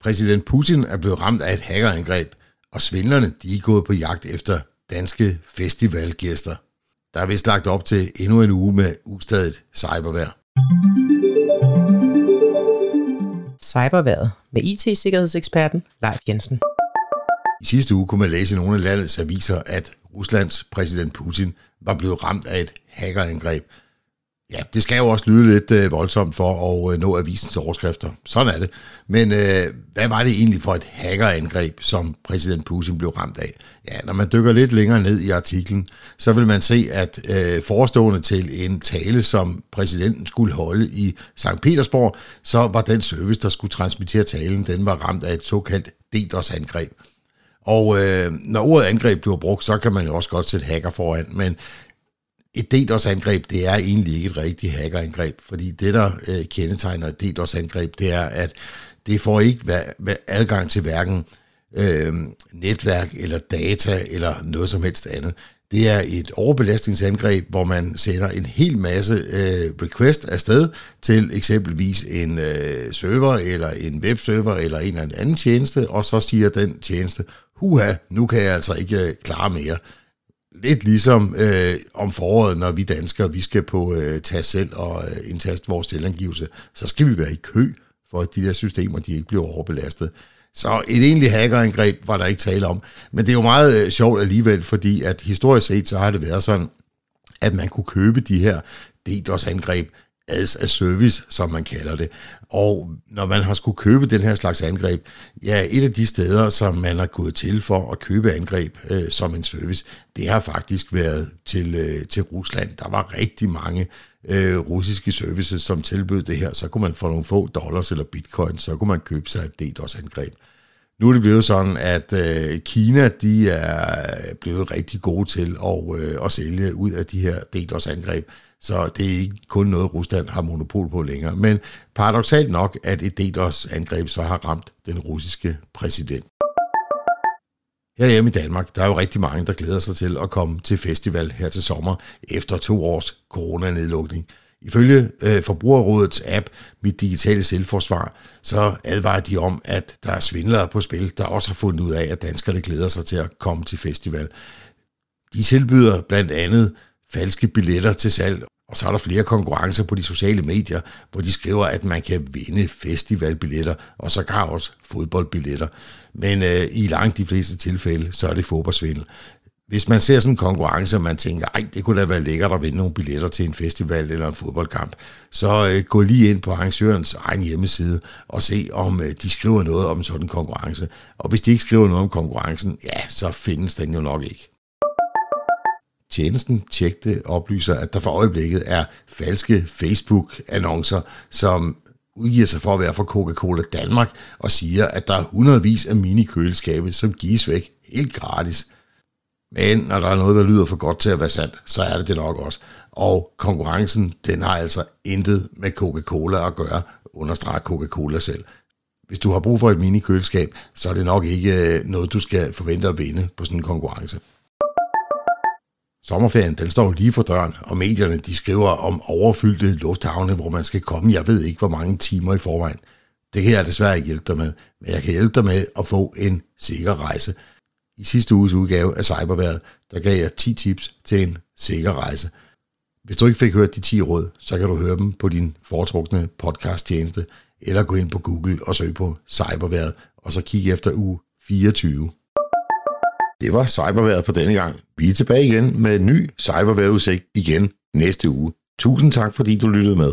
Præsident Putin er blevet ramt af et hackerangreb, og svindlerne de er gået på jagt efter danske festivalgæster. Der er vist lagt op til endnu en uge med ustadigt cybervær. Cyberværet med IT-sikkerhedseksperten Leif Jensen. I sidste uge kunne man læse i nogle af landets aviser, at Ruslands præsident Putin var blevet ramt af et hackerangreb. Ja, det skal jo også lyde lidt øh, voldsomt for at øh, nå avisens overskrifter. Sådan er det. Men øh, hvad var det egentlig for et hackerangreb, som præsident Putin blev ramt af? Ja, når man dykker lidt længere ned i artiklen, så vil man se, at øh, forestående til en tale, som præsidenten skulle holde i St. Petersborg, så var den service, der skulle transmittere talen, den var ramt af et såkaldt DDoS-angreb. Og øh, når ordet angreb bliver brugt, så kan man jo også godt sætte hacker foran, men et DDoS-angreb, det er egentlig ikke et rigtigt hackerangreb, fordi det, der øh, kendetegner et DDoS-angreb, det er, at det får ikke adgang til hverken øh, netværk eller data eller noget som helst andet. Det er et overbelastningsangreb, hvor man sender en hel masse øh, request afsted til eksempelvis en øh, server eller en webserver eller en eller anden tjeneste, og så siger den tjeneste, huha, nu kan jeg altså ikke øh, klare mere. Lidt ligesom øh, om foråret, når vi danskere vi skal på øh, tast selv og øh, indtaste vores selvangivelse, så skal vi være i kø, for at de der systemer de ikke bliver overbelastet. Så et egentligt hackerangreb var der ikke tale om. Men det er jo meget øh, sjovt alligevel, fordi at historisk set, så har det været sådan, at man kunne købe de her DDoS-angreb as a service, som man kalder det. Og når man har skulle købe den her slags angreb, ja, et af de steder, som man har gået til for at købe angreb øh, som en service, det har faktisk været til, øh, til Rusland. Der var rigtig mange øh, russiske services, som tilbød det her. Så kunne man få nogle få dollars eller bitcoin, så kunne man købe sig et DDoS-angreb. Nu er det blevet sådan, at øh, Kina de er blevet rigtig gode til at, øh, at sælge ud af de her DDoS-angreb. Så det er ikke kun noget, Rusland har monopol på længere. Men paradoxalt nok, at et DDoS-angreb så har ramt den russiske præsident. Herhjemme i Danmark, der er jo rigtig mange, der glæder sig til at komme til festival her til sommer efter to års coronanedlukning. Ifølge øh, Forbrugerrådets app Mit Digitale Selvforsvar, så advarer de om, at der er svindlere på spil, der også har fundet ud af, at danskerne glæder sig til at komme til festival. De tilbyder blandt andet falske billetter til salg, og så er der flere konkurrencer på de sociale medier, hvor de skriver, at man kan vinde festivalbilletter, og så også fodboldbilletter. Men øh, i langt de fleste tilfælde, så er det fodboldsvindel. Hvis man ser sådan en konkurrence, og man tænker, ej, det kunne da være lækkert at vinde nogle billetter til en festival eller en fodboldkamp, så øh, gå lige ind på arrangørens egen hjemmeside og se, om øh, de skriver noget om sådan en konkurrence. Og hvis de ikke skriver noget om konkurrencen, ja, så findes den jo nok ikke. Tjenesten tjekte oplyser, at der for øjeblikket er falske Facebook-annoncer, som udgiver sig for at være fra Coca-Cola Danmark og siger, at der er hundredvis af mini-køleskabe, som gives væk helt gratis. Men når der er noget, der lyder for godt til at være sandt, så er det det nok også. Og konkurrencen, den har altså intet med Coca-Cola at gøre, understreger Coca-Cola selv. Hvis du har brug for et mini-køleskab, så er det nok ikke øh, noget, du skal forvente at vinde på sådan en konkurrence. Sommerferien, den står lige for døren, og medierne de skriver om overfyldte lufthavne, hvor man skal komme, jeg ved ikke hvor mange timer i forvejen. Det kan jeg desværre ikke hjælpe dig med, men jeg kan hjælpe dig med at få en sikker rejse. I sidste uges udgave af Cyberværet, der gav jeg 10 tips til en sikker rejse. Hvis du ikke fik hørt de 10 råd, så kan du høre dem på din foretrukne podcast-tjeneste, eller gå ind på Google og søg på Cyberværet, og så kig efter uge 24. Det var cyberværet for denne gang. Vi er tilbage igen med en ny cyberværetudsigt igen næste uge. Tusind tak, fordi du lyttede med.